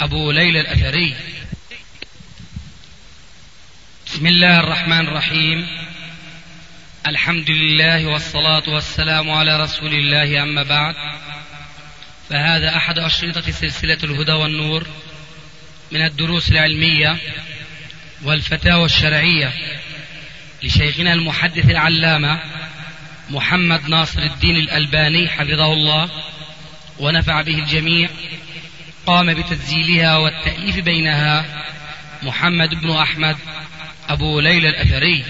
أبو ليلى الأثري. بسم الله الرحمن الرحيم. الحمد لله والصلاة والسلام على رسول الله أما بعد. فهذا أحد أشرطة سلسلة الهدى والنور من الدروس العلمية والفتاوى الشرعية لشيخنا المحدث العلامة محمد ناصر الدين الألباني حفظه الله ونفع به الجميع. قام بتسجيلها والتأليف بينها محمد بن أحمد أبو ليلى الأثري.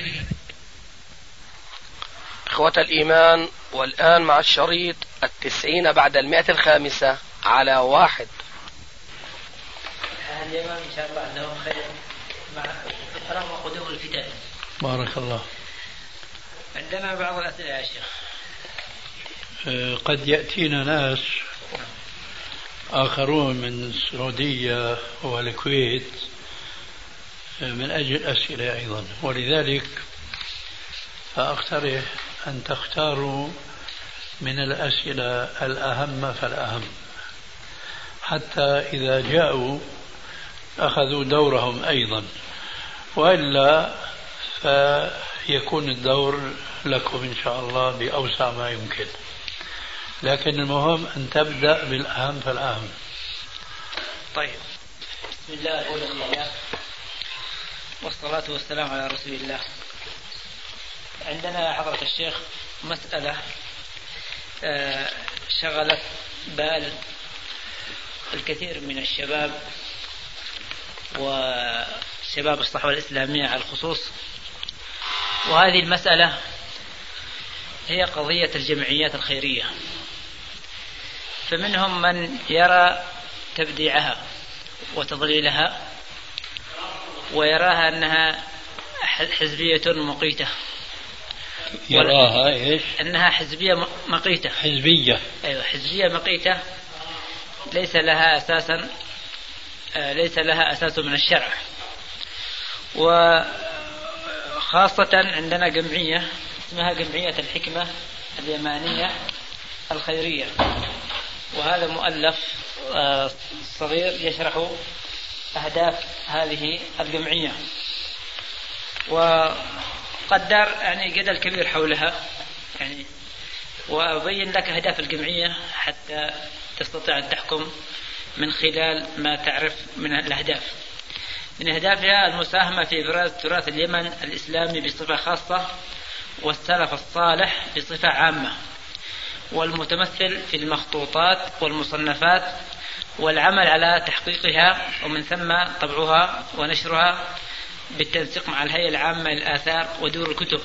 إخوة الإيمان والآن مع الشريط التسعين بعد المئة الخامسة على واحد. اليوم إن شاء الله خير مع الفراغ وقدوم الفتن. بارك الله. عندنا بعض الأسئلة يا شيخ. قد يأتينا ناس آخرون من السعودية والكويت من أجل أسئلة أيضا. ولذلك فأقترح أن تختاروا من الأسئلة الأهم فالأهم. حتى إذا جاءوا أخذوا دورهم أيضا. وإلا فيكون الدور لكم إن شاء الله بأوسع ما يمكن. لكن المهم أن تبدأ بالأهم فالأهم. طيب. بسم الله الأولى لله والصلاة والسلام على رسول الله. عندنا حضرة الشيخ مسألة آه، شغلت بال الكثير من الشباب وشباب الصحوة الإسلامية على الخصوص. وهذه المسألة هي قضية الجمعيات الخيرية. فمنهم من يرى تبديعها وتضليلها ويراها أنها حزبية مقيتة. يراها إيش؟ أنها حزبية مقيتة. حزبية. أيوة حزبية مقيتة. ليس لها أساسا آه، ليس لها أساس من الشرع. وخاصة عندنا جمعية اسمها جمعية الحكمة اليمانية الخيرية. وهذا مؤلف آه، صغير يشرح أهداف هذه الجمعية. وقد دار يعني جدل كبير حولها يعني وأبين لك أهداف الجمعية حتى تستطيع أن تحكم من خلال ما تعرف من الأهداف. من أهدافها المساهمة في إبراز تراث اليمن الإسلامي بصفة خاصة والسلف الصالح بصفة عامة. والمتمثل في المخطوطات والمصنفات والعمل على تحقيقها ومن ثم طبعها ونشرها بالتنسيق مع الهيئة العامة للآثار ودور الكتب.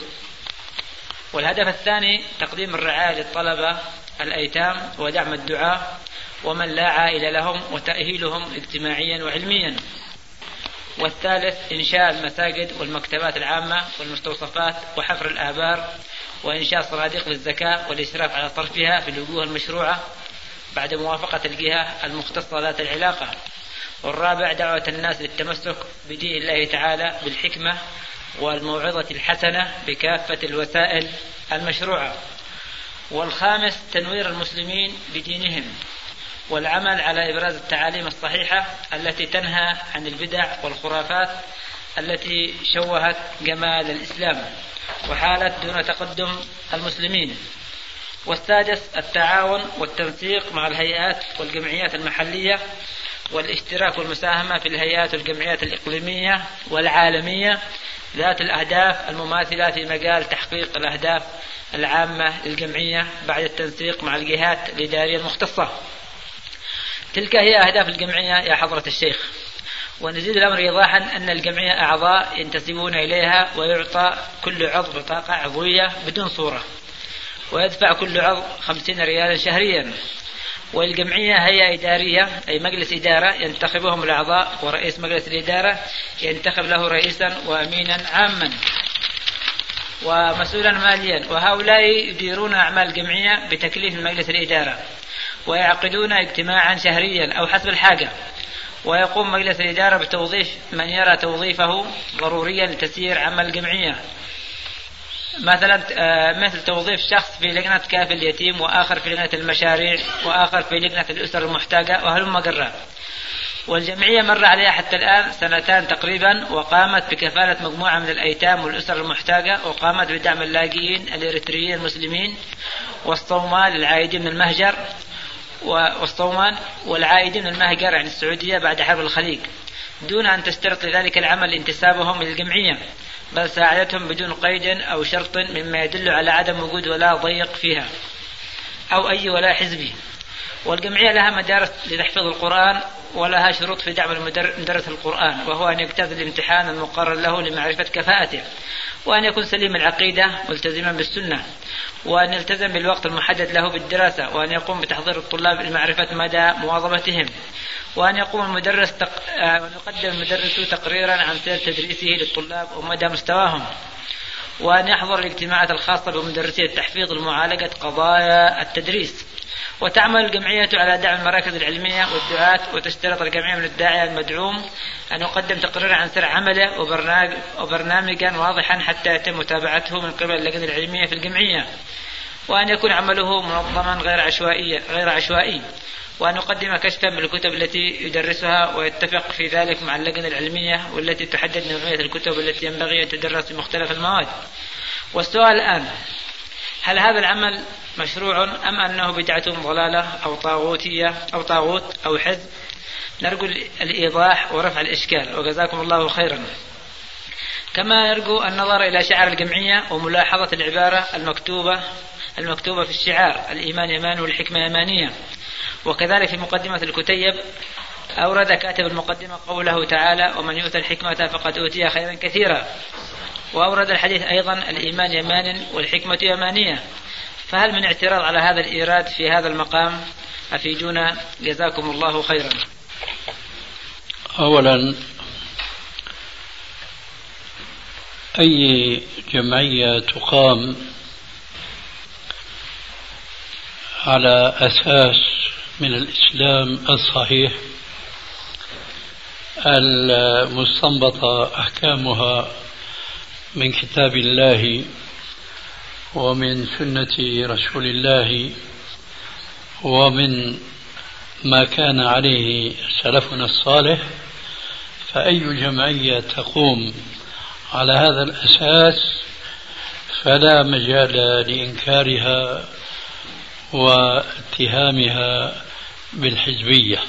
والهدف الثاني تقديم الرعاية للطلبة الأيتام ودعم الدعاء ومن لا عائلة لهم وتأهيلهم اجتماعيا وعلميا. والثالث إنشاء المساجد والمكتبات العامة والمستوصفات وحفر الآبار وإنشاء صناديق للزكاة والإشراف على صرفها في الوجوه المشروعة بعد موافقة الجهة المختصة ذات العلاقة. والرابع دعوة الناس للتمسك بدين الله تعالى بالحكمة والموعظة الحسنة بكافة الوسائل المشروعة. والخامس تنوير المسلمين بدينهم والعمل على إبراز التعاليم الصحيحة التي تنهى عن البدع والخرافات التي شوهت جمال الإسلام وحالت دون تقدم المسلمين. والسادس التعاون والتنسيق مع الهيئات والجمعيات المحلية والاشتراك والمساهمة في الهيئات والجمعيات الإقليمية والعالمية ذات الأهداف المماثلة في مجال تحقيق الأهداف العامة للجمعية بعد التنسيق مع الجهات الإدارية المختصة. تلك هي أهداف الجمعية يا حضرة الشيخ. ونزيد الأمر إيضاحا أن الجمعية أعضاء ينتسبون إليها ويعطى كل عضو بطاقة عضوية بدون صورة ويدفع كل عضو خمسين ريالا شهريا والجمعية هي إدارية أي مجلس إدارة ينتخبهم الأعضاء ورئيس مجلس الإدارة ينتخب له رئيسا وأمينا عاما ومسؤولا ماليا. وهؤلاء يديرون أعمال الجمعية بتكليف مجلس الإدارة ويعقدون اجتماعا شهريا أو حسب الحاجة. ويقوم مجلس الإدارة بتوظيف من يرى توظيفه ضروريا لتسيير عمل الجمعية مثلا آه، مثل توظيف شخص في لجنة كافل اليتيم وآخر في لجنة المشاريع وآخر في لجنة الأسر المحتاجة وهلم جرا والجمعية مر عليها حتى الآن سنتان تقريبا وقامت بكفالة مجموعة من الأيتام والأسر المحتاجة وقامت بدعم اللاجئين الإريتريين المسلمين والصومال العائدين من المهجر والصومان والعائدين المهجر عن السعودية بعد حرب الخليج. دون أن تشترط لذلك العمل انتسابهم للجمعية بل ساعدتهم بدون قيد أو شرط مما يدل على عدم وجود ولا ضيق فيها أو أي ولا حزبي والجمعية لها مدارس لتحفيظ القرآن ولها شروط في دعم مدرس القرآن وهو أن يجتاز الامتحان المقرر له لمعرفة كفاءته وأن يكون سليم العقيدة ملتزما بالسنة. وأن يلتزم بالوقت المحدد له بالدراسة وأن يقوم بتحضير الطلاب لمعرفة مدى مواظبتهم وأن يقوم المدرس تق... آه، وأن يقدم المدرس تقريرا عن سير تدريسه للطلاب ومدى مستواهم وأن يحضر الاجتماعات الخاصة بمدرسي التحفيظ لمعالجة قضايا التدريس. وتعمل الجمعية على دعم المراكز العلمية والدعاة وتشترط الجمعية من الداعية المدعوم أن يقدم تقريرا عن سير عمله وبرنامجا واضحا حتى يتم متابعته من قبل اللجنة العلمية في الجمعية. وأن يكون عمله منظما غير عشوائي غير عشوائي. وأن يقدم كشفا بالكتب التي يدرسها ويتفق في ذلك مع اللجنة العلمية والتي تحدد نوعية الكتب التي ينبغي أن تدرس في مختلف المواد. والسؤال الآن هل هذا العمل مشروع أم أنه بدعة ضلالة أو طاغوتية أو طاغوت أو حزب؟ نرجو الإيضاح ورفع الإشكال وجزاكم الله خيرا. كما نرجو النظر إلى شعار الجمعية وملاحظة العبارة المكتوبة المكتوبة في الشعار الإيمان يمان والحكمة يمانية. وكذلك في مقدمة الكتيب أورد كاتب المقدمة قوله تعالى ومن يؤتى الحكمة فقد أوتي خيرا كثيرا. وأورد الحديث أيضا الإيمان يمان والحكمة يمانية. فهل من اعتراض على هذا الإيراد في هذا المقام؟ أفيدونا. جزاكم الله خيرا. أولا أي جمعية تقام على أساس من الإسلام الصحيح؟ المستنبطة أحكامها من كتاب الله ومن سنة رسول الله ومن ما كان عليه سلفنا الصالح فأي جمعية تقوم على هذا الأساس فلا مجال لإنكارها واتهامها بالحزبية.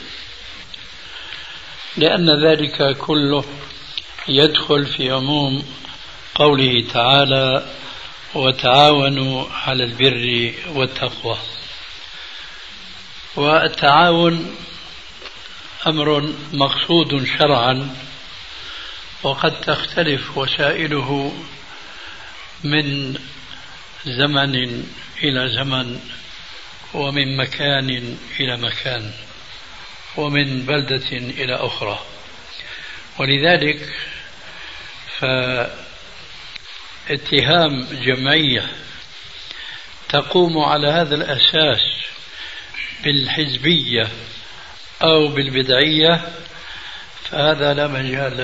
لأن ذلك كله يدخل في عموم قوله تعالى وتعاونوا على البر والتقوى والتعاون أمر مقصود شرعا وقد تختلف وسائله من زمن إلى زمن ومن مكان إلى مكان. ومن بلدة إلى أخرى. ولذلك ف اتهام جمعية تقوم على هذا الأساس بالحزبية أو بالبدعية فهذا لا مجال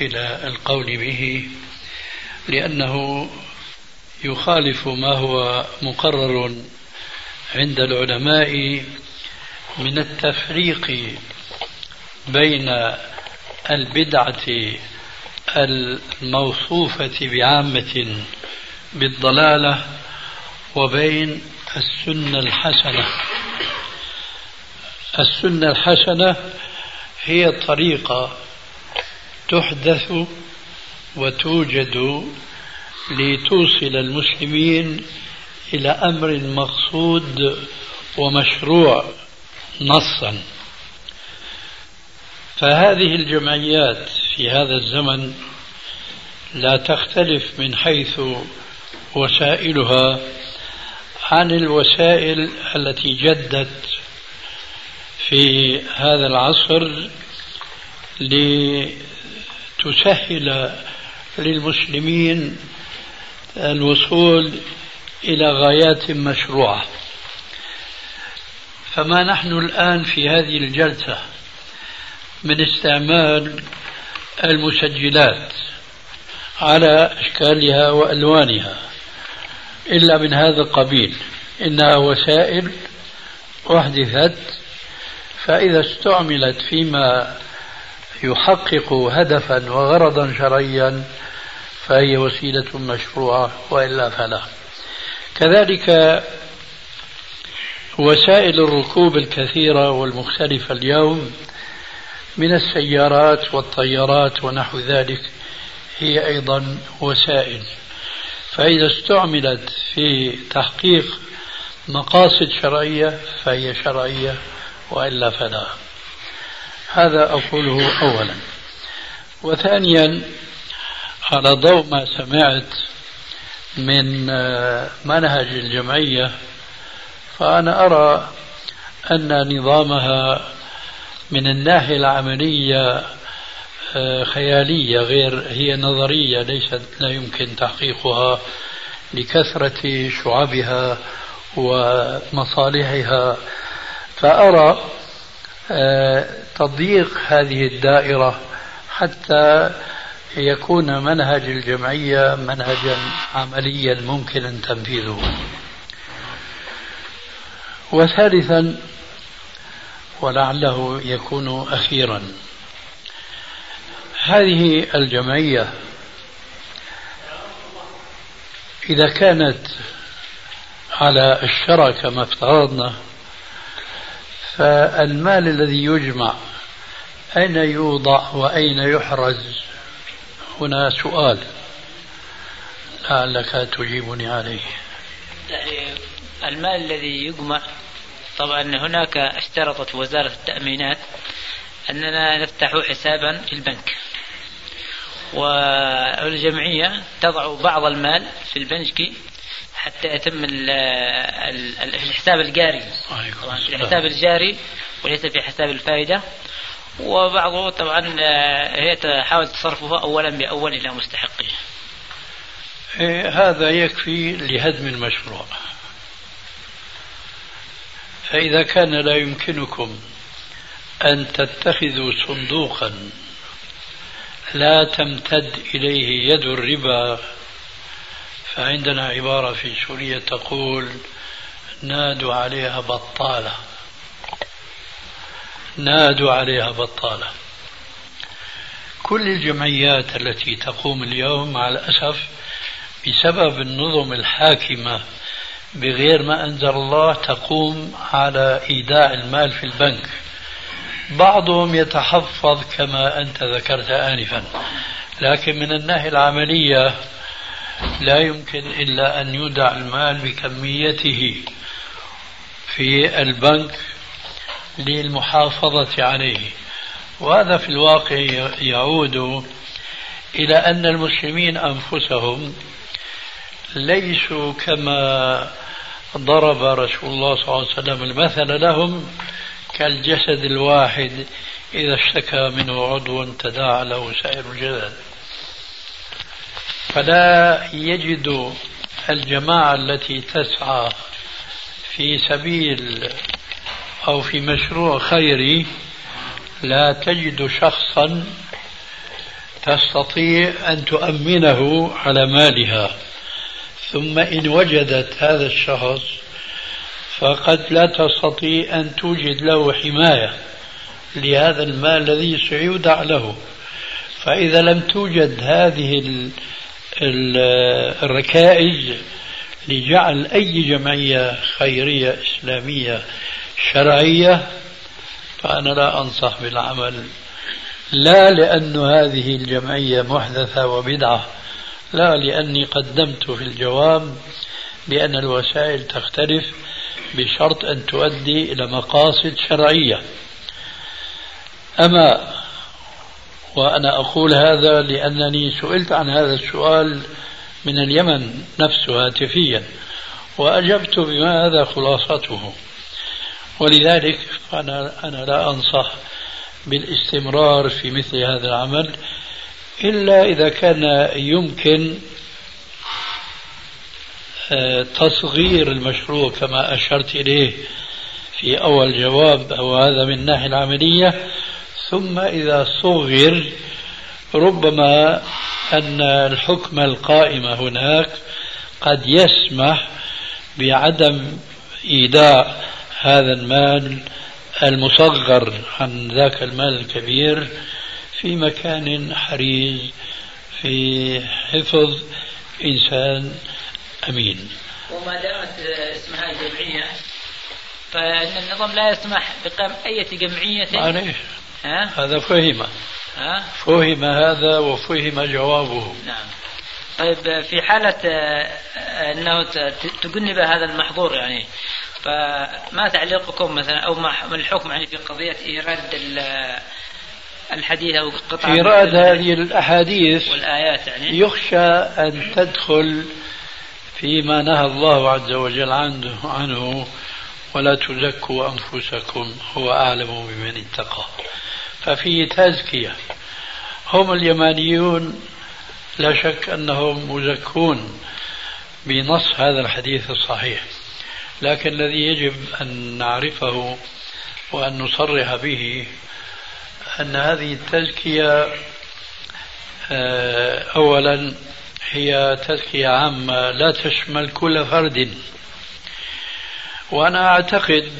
إلى القول به لأنه يخالف ما هو مقرر عند العلماء من التفريق بين البدعة الموصوفة بعامة بالضلالة وبين السنة الحسنة. السنة الحسنة هي طريقة تحدث وتوجد لتوصل المسلمين إلى أمر مقصود ومشروع. نصا. فهذه الجمعيات في هذا الزمن لا تختلف من حيث وسائلها عن الوسائل التي جدت في هذا العصر لتسهل للمسلمين الوصول إلى غايات مشروعة. فما نحن الآن في هذه الجلسة من استعمال المسجلات على أشكالها وألوانها إلا من هذا القبيل. إنها وسائل أحدثت فإذا استعملت فيما يحقق هدفا وغرضا شرعيا فهي وسيلة مشروعة وإلا فلا. كذلك وسائل الركوب الكثيرة والمختلفة اليوم من السيارات والطيارات ونحو ذلك هي أيضا وسائل فإذا استعملت في تحقيق مقاصد شرعية فهي شرعية وإلا فلا. هذا أقوله أولا. وثانيا على ضوء ما سمعت من منهج الجمعية فأنا أرى أن نظامها من الناحية العملية آه، خيالية غير هي نظرية ليست لا يمكن تحقيقها لكثرة شعبها ومصالحها. فأرى آه، تضييق هذه الدائرة حتى يكون منهج الجمعية منهجا عمليا ممكنا تنفيذه. وثالثا ولعله يكون أخيرا. هذه الجمعية إذا كانت على الشرع كما افترضنا فالمال الذي يجمع أين يوضع وأين يحرز؟ هنا سؤال. لعلك تجيبني عليه. المال الذي يجمع طبعا هناك اشترطت وزارة التأمينات أننا نفتح حسابا في البنك. والجمعية تضع بعض المال في البنك حتى يتم الحساب الجاري. طبعا الحساب الجاري وليس في حساب الفائدة. وبعضه طبعا هي تحاول تصرفه أولا بأول إلى مستحقه إيه، هذا يكفي لهدم المشروع. فإذا كان لا يمكنكم أن تتخذوا صندوقا لا تمتد إليه يد الربا فعندنا عبارة في سوريا تقول نادوا عليها بطالة. نادوا عليها بطالة. كل الجمعيات التي تقوم اليوم مع الأسف بسبب النظم الحاكمة بغير ما أنزل الله تقوم على إيداع المال في البنك. بعضهم يتحفظ كما أنت ذكرت آنفا. لكن من الناحية العملية لا يمكن إلا أن يودع المال بكميته في البنك للمحافظة عليه. وهذا في الواقع يعود إلى أن المسلمين أنفسهم ليسوا كما ضرب رسول الله صلى الله عليه وسلم المثل لهم كالجسد الواحد إذا اشتكى منه عضو تداعى له سائر الجسد. فلا يجد الجماعة التي تسعى في سبيل أو في مشروع خيري لا تجد شخصا تستطيع أن تؤمنه على مالها. ثم إن وجدت هذا الشخص فقد لا تستطيع أن توجد له حماية لهذا المال الذي سيودع له. فإذا لم توجد هذه الركائز لجعل أي جمعية خيرية إسلامية شرعية فأنا لا أنصح بالعمل. لا لأن هذه الجمعية محدثة وبدعة. لا لأني قدمت في الجواب بأن الوسائل تختلف بشرط أن تؤدي إلى مقاصد شرعية. أما وأنا أقول هذا لأنني سئلت عن هذا السؤال من اليمن نفسه هاتفيا وأجبت بما هذا خلاصته. ولذلك أنا لا أنصح بالإستمرار في مثل هذا العمل إلا إذا كان يمكن آه، تصغير المشروع كما أشرت إليه في أول جواب أو هذا من الناحية العملية. ثم إذا صغر ربما أن الحكم القائم هناك قد يسمح بعدم إيداع هذا المال المصغر عن ذاك المال الكبير. في مكان حريز في حفظ إنسان أمين. وما دامت إسمها جمعية فإن النظام لا يسمح بقيام أي جمعية. معليش هذا فهم. ها؟ فهم هذا وفهم جوابه. نعم. طيب في حالة آه، أنه تجنب هذا المحظور يعني فما تعليقكم مثلا أو ما الحكم يعني في قضية إيراد الحديث أو قطع إيراد هذه الأحاديث والآيات يعني. يخشى أن تدخل فيما نهى الله عز وجل عنه, عنه ولا تزكوا أنفسكم هو أعلم بمن اتقى. ففيه تزكية. هم اليمانيون لا شك أنهم مزكون بنص هذا الحديث الصحيح. لكن الذي يجب أن نعرفه وأن نصرح به أن هذه التزكية آه، أولا هي تزكية عامة لا تشمل كل فرد. وأنا أعتقد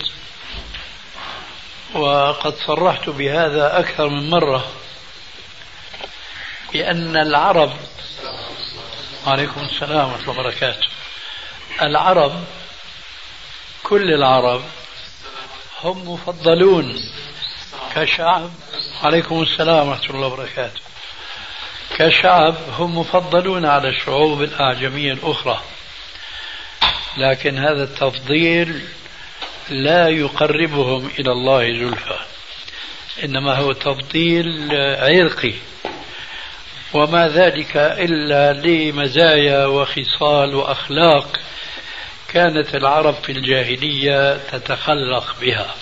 وقد صرحت بهذا أكثر من مرة بأن العرب عليكم السلام ورحمة الله وبركاته. العرب كل العرب هم مفضلون. كشعب عليكم السلام ورحمة الله وبركاته. كشعب هم مفضلون على الشعوب الأعجمية الأخرى. لكن هذا التفضيل لا يقربهم إلى الله زلفى. إنما هو تفضيل عرقي. وما ذلك إلا لمزايا وخصال وأخلاق كانت العرب في الجاهلية تتخلق بها.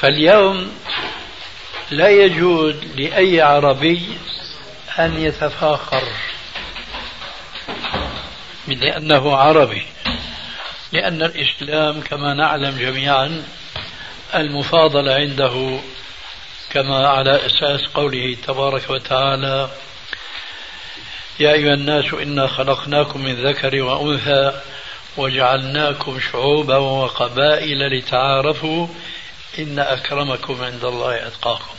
فاليوم لا يجوز لأي عربي أن يتفاخر لأنه عربي لأن الإسلام كما نعلم جميعا المفاضلة عنده كما على أساس قوله تبارك وتعالى يا أيها الناس إنا خلقناكم من ذكر وأنثى وجعلناكم شعوبا وقبائل لتعارفوا إن أكرمكم عند الله أتقاكم.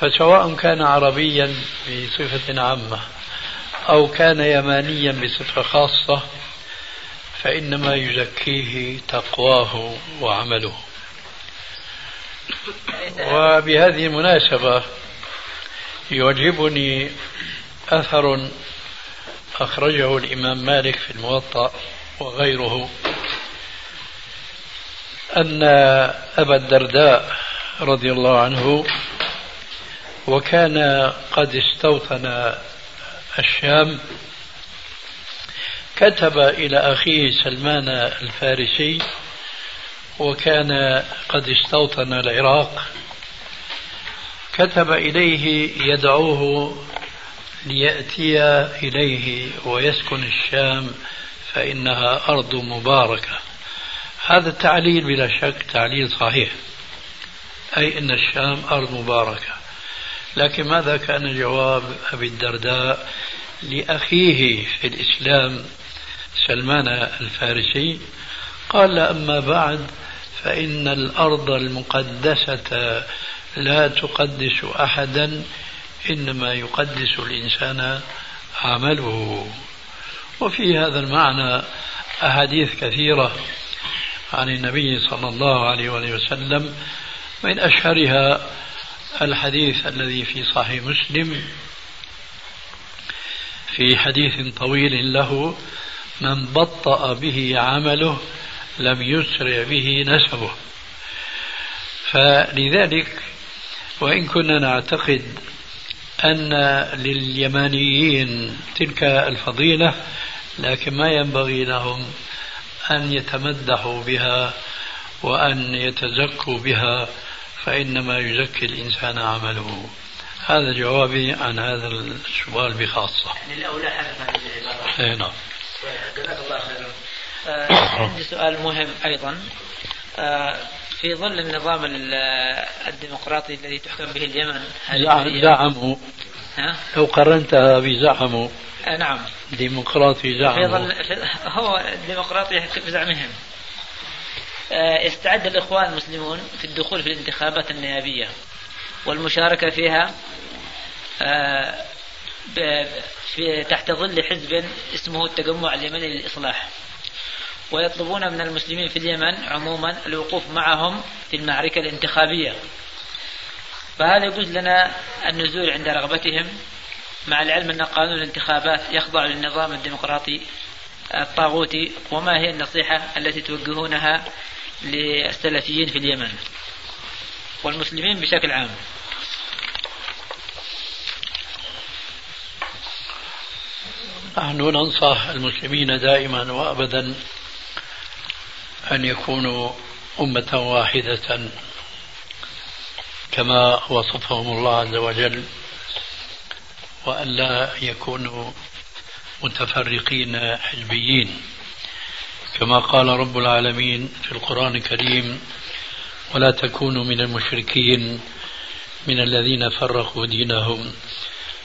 فسواء كان عربيا بصفة عامة أو كان يمانيا بصفة خاصة فإنما يزكيه تقواه وعمله. وبهذه المناسبة يعجبني أثر أخرجه الإمام مالك في الموطأ وغيره. أن أبا الدرداء رضي الله عنه وكان قد استوطن الشام كتب إلى أخيه سلمان الفارسي وكان قد استوطن العراق كتب إليه يدعوه ليأتي إليه ويسكن الشام فإنها أرض مباركة. هذا التعليل بلا شك تعليل صحيح. أي أن الشام أرض مباركة. لكن ماذا كان جواب أبي الدرداء لأخيه في الإسلام سلمان الفارسي؟ قال أما بعد فإن الأرض المقدسة لا تقدس أحدا إنما يقدس الإنسان عمله. وفي هذا المعنى أحاديث كثيرة عن النبي صلى الله عليه وسلم من أشهرها الحديث الذي في صحيح مسلم في حديث طويل له من بطأ به عمله لم يسرع به نسبه. فلذلك وإن كنا نعتقد أن لليمانيين تلك الفضيلة لكن ما ينبغي لهم أن يتمدحوا بها وأن يتزكوا بها فإنما يزكي الإنسان عمله. هذا جوابي عن هذا السؤال بخاصة. يعني الأولى حذف هذه العبارة. أي نعم. جزاك الله خيرا. آه عندي سؤال مهم أيضا. آه في ظل النظام الديمقراطي الذي تحكم به اليمن زعموا. لو قارنتها بزعموا. آه نعم. ديمقراطي زعموا. في ظل هو الديمقراطي بزعمهم. آه استعد الإخوان المسلمون في الدخول في الانتخابات النيابية والمشاركة فيها آه في تحت ظل حزب اسمه التجمع اليمني للإصلاح. ويطلبون من المسلمين في اليمن عموما الوقوف معهم في المعركة الانتخابية. فهذا يجوز لنا النزول عند رغبتهم مع العلم أن قانون الانتخابات يخضع للنظام الديمقراطي الطاغوتي وما هي النصيحة التي توجهونها للسلفيين في اليمن والمسلمين بشكل عام؟ نحن ننصح المسلمين دائما وابدا أن يكونوا أمة واحدة كما وصفهم الله عز وجل وأن لا يكونوا متفرقين حزبيين. كما قال رب العالمين في القرآن الكريم ولا تكونوا من المشركين من الذين فرقوا دينهم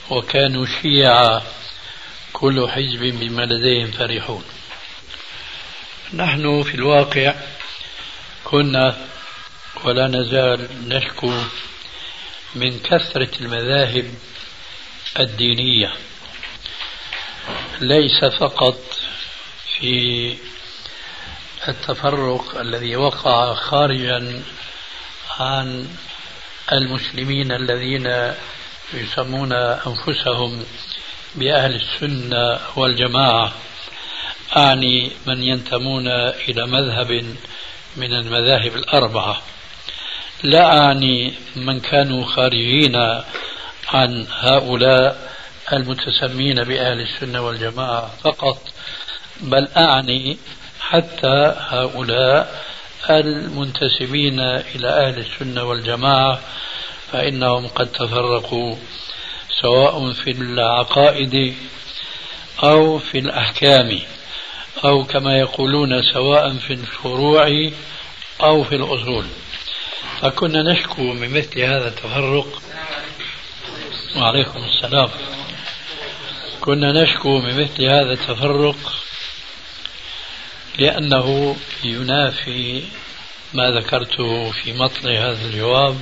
وكانوا شيعا كل حزب بما لديهم فرحون. نحن في الواقع كنا ولا نزال نشكو من كثرة المذاهب الدينية. ليس فقط في التفرق الذي وقع خارجا عن المسلمين الذين يسمون أنفسهم بأهل السنة والجماعة. اعني من ينتمون إلى مذهب من المذاهب الأربعة. لا اعني من كانوا خارجين عن هؤلاء المتسمين بأهل السنة والجماعة فقط بل اعني حتى هؤلاء المنتسبين إلى أهل السنة والجماعة فإنهم قد تفرقوا سواء في العقائد أو في الأحكام. أو كما يقولون سواء في الفروع أو في الأصول. فكنا نشكو من مثل هذا التفرق. وعليكم السلام. كنا نشكو من مثل هذا التفرق لأنه ينافي ما ذكرته في مطلع هذا الجواب.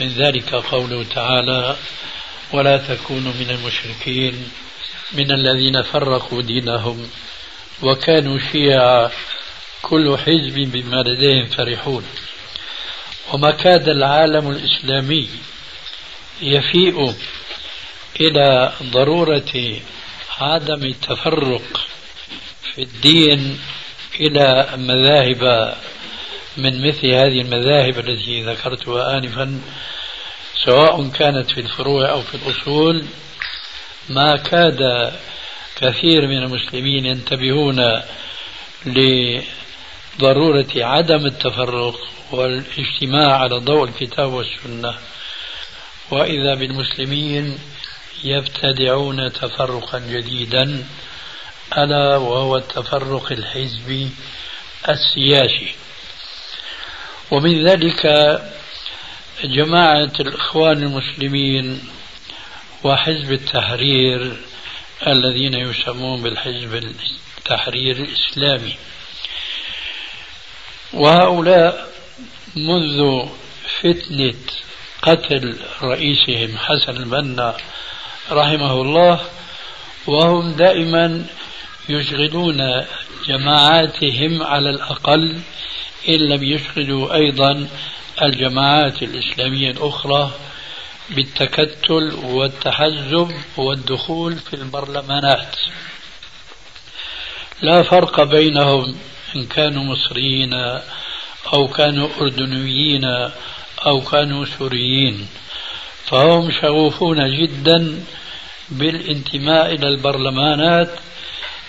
من ذلك قوله تعالى ولا تكونوا من المشركين من الذين فرقوا دينهم وكانوا شيعا كل حزب بما لديهم فرحون. وما كاد العالم الإسلامي يفيء إلى ضرورة عدم التفرق في الدين إلى مذاهب من مثل هذه المذاهب التي ذكرتها آنفا سواء كانت في الفروع أو في الأصول. ما كاد كثير من المسلمين ينتبهون لضرورة عدم التفرق والاجتماع على ضوء الكتاب والسنة. وإذا بالمسلمين يبتدعون تفرقا جديدا ألا وهو التفرق الحزبي السياسي. ومن ذلك جماعة الإخوان المسلمين وحزب التحرير الذين يسمون بالحزب التحرير الإسلامي. وهؤلاء منذ فتنة قتل رئيسهم حسن البنا رحمه الله وهم دائما يشغلون جماعاتهم على الأقل إن لم يشغلوا أيضا الجماعات الإسلامية الأخرى. بالتكتل والتحزب والدخول في البرلمانات. لا فرق بينهم إن كانوا مصريين أو كانوا أردنيين أو كانوا سوريين. فهم شغوفون جدا بالانتماء إلى البرلمانات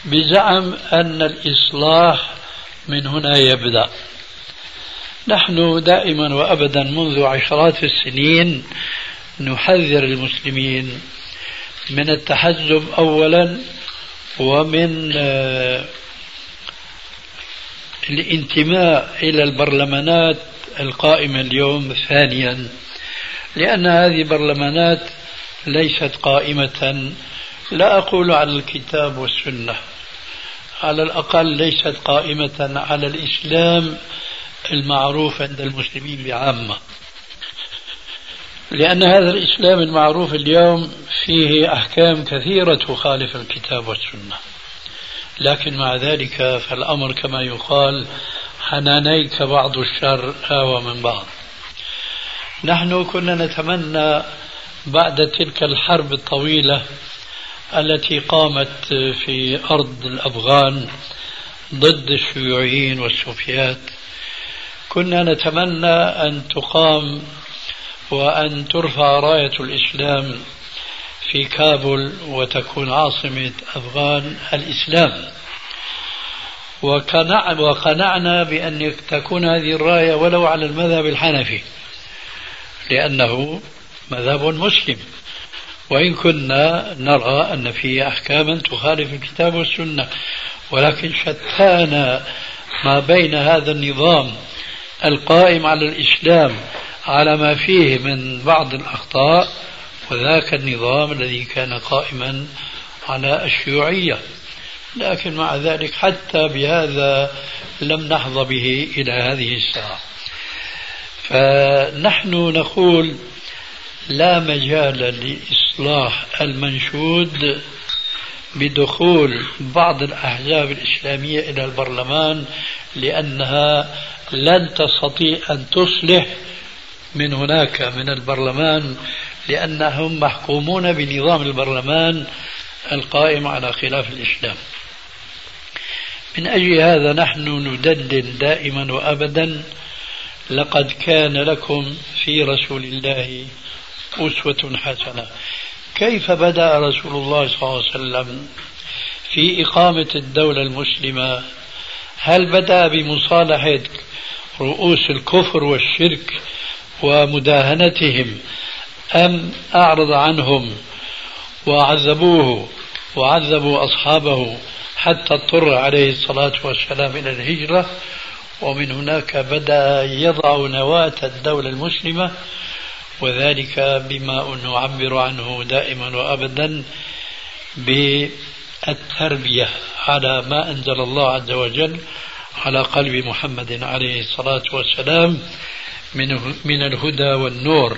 بزعم أن الإصلاح من هنا يبدأ. نحن دائما وأبدا منذ عشرات السنين نحذر المسلمين من التحزب أولا ومن آه، الانتماء إلى البرلمانات القائمة اليوم ثانيا. لأن هذه برلمانات ليست قائمة لا أقول على الكتاب والسنة على الأقل ليست قائمة على الإسلام المعروف عند المسلمين بعامة. لأن هذا الإسلام المعروف اليوم فيه أحكام كثيرة تخالف الكتاب والسنة. لكن مع ذلك فالأمر كما يقال حنانيك بعض الشر آوى من بعض. نحن كنا نتمنى بعد تلك الحرب الطويلة التي قامت في أرض الأفغان ضد الشيوعيين والسوفيات كنا نتمنى أن تقام وأن ترفع راية الإسلام في كابول وتكون عاصمة أفغان الإسلام. وقنع وقنعنا بأن تكون هذه الراية ولو على المذهب الحنفي لأنه مذهب مسلم. وإن كنا نرى أن فيه أحكاما تخالف الكتاب والسنة ولكن شتان ما بين هذا النظام القائم على الإسلام على ما فيه من بعض الأخطاء وذاك النظام الذي كان قائما على الشيوعية. لكن مع ذلك حتى بهذا لم نحظى به إلى هذه الساعة. فنحن نقول لا مجال لإصلاح المنشود بدخول بعض الأحزاب الإسلامية إلى البرلمان لأنها لن تستطيع أن تصلح من هناك من البرلمان لأنهم محكومون بنظام البرلمان القائم على خلاف الإسلام. من أجل هذا نحن ندندن دائما وأبدا لقد كان لكم في رسول الله أسوة حسنة. كيف بدأ رسول الله صلى الله عليه وسلم في إقامة الدولة المسلمة؟ هل بدأ بمصالحة رؤوس الكفر والشرك ومداهنتهم أم أعرض عنهم وعذبوه وعذبوا أصحابه حتى اضطر عليه الصلاة والسلام إلى الهجرة. ومن هناك بدأ يضع نواة الدولة المسلمة وذلك بما نعبر عنه دائما وأبدا بالتربية على ما أنزل الله عز وجل على قلب محمد عليه الصلاة والسلام. من من الهدى والنور.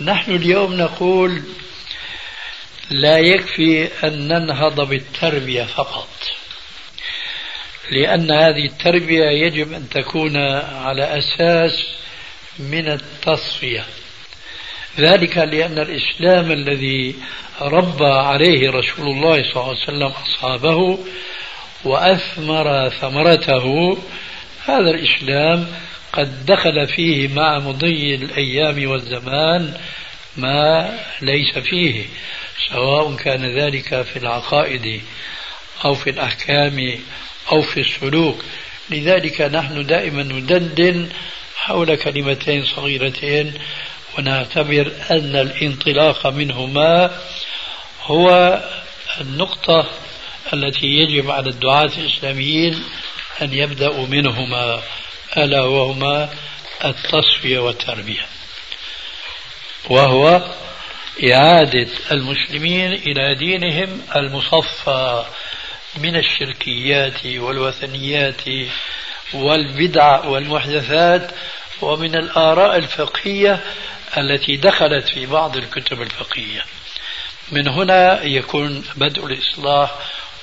نحن اليوم نقول لا يكفي أن ننهض بالتربية فقط لأن هذه التربية يجب أن تكون على أساس من التصفية. ذلك لأن الإسلام الذي ربى عليه رسول الله صلى الله عليه وسلم أصحابه وأثمر ثمرته هذا الإسلام قد دخل فيه مع مضي الأيام والزمان ما ليس فيه سواء كان ذلك في العقائد أو في الأحكام أو في السلوك. لذلك نحن دائما ندندن حول كلمتين صغيرتين ونعتبر أن الانطلاق منهما هو النقطة التي يجب على الدعاة الإسلاميين أن يبدأوا منهما. ألا وهما التصفية والتربية. وهو إعادة المسلمين إلى دينهم المصفى من الشركيات والوثنيات والبدع والمحدثات ومن الآراء الفقهية التي دخلت في بعض الكتب الفقهية. من هنا يكون بدء الإصلاح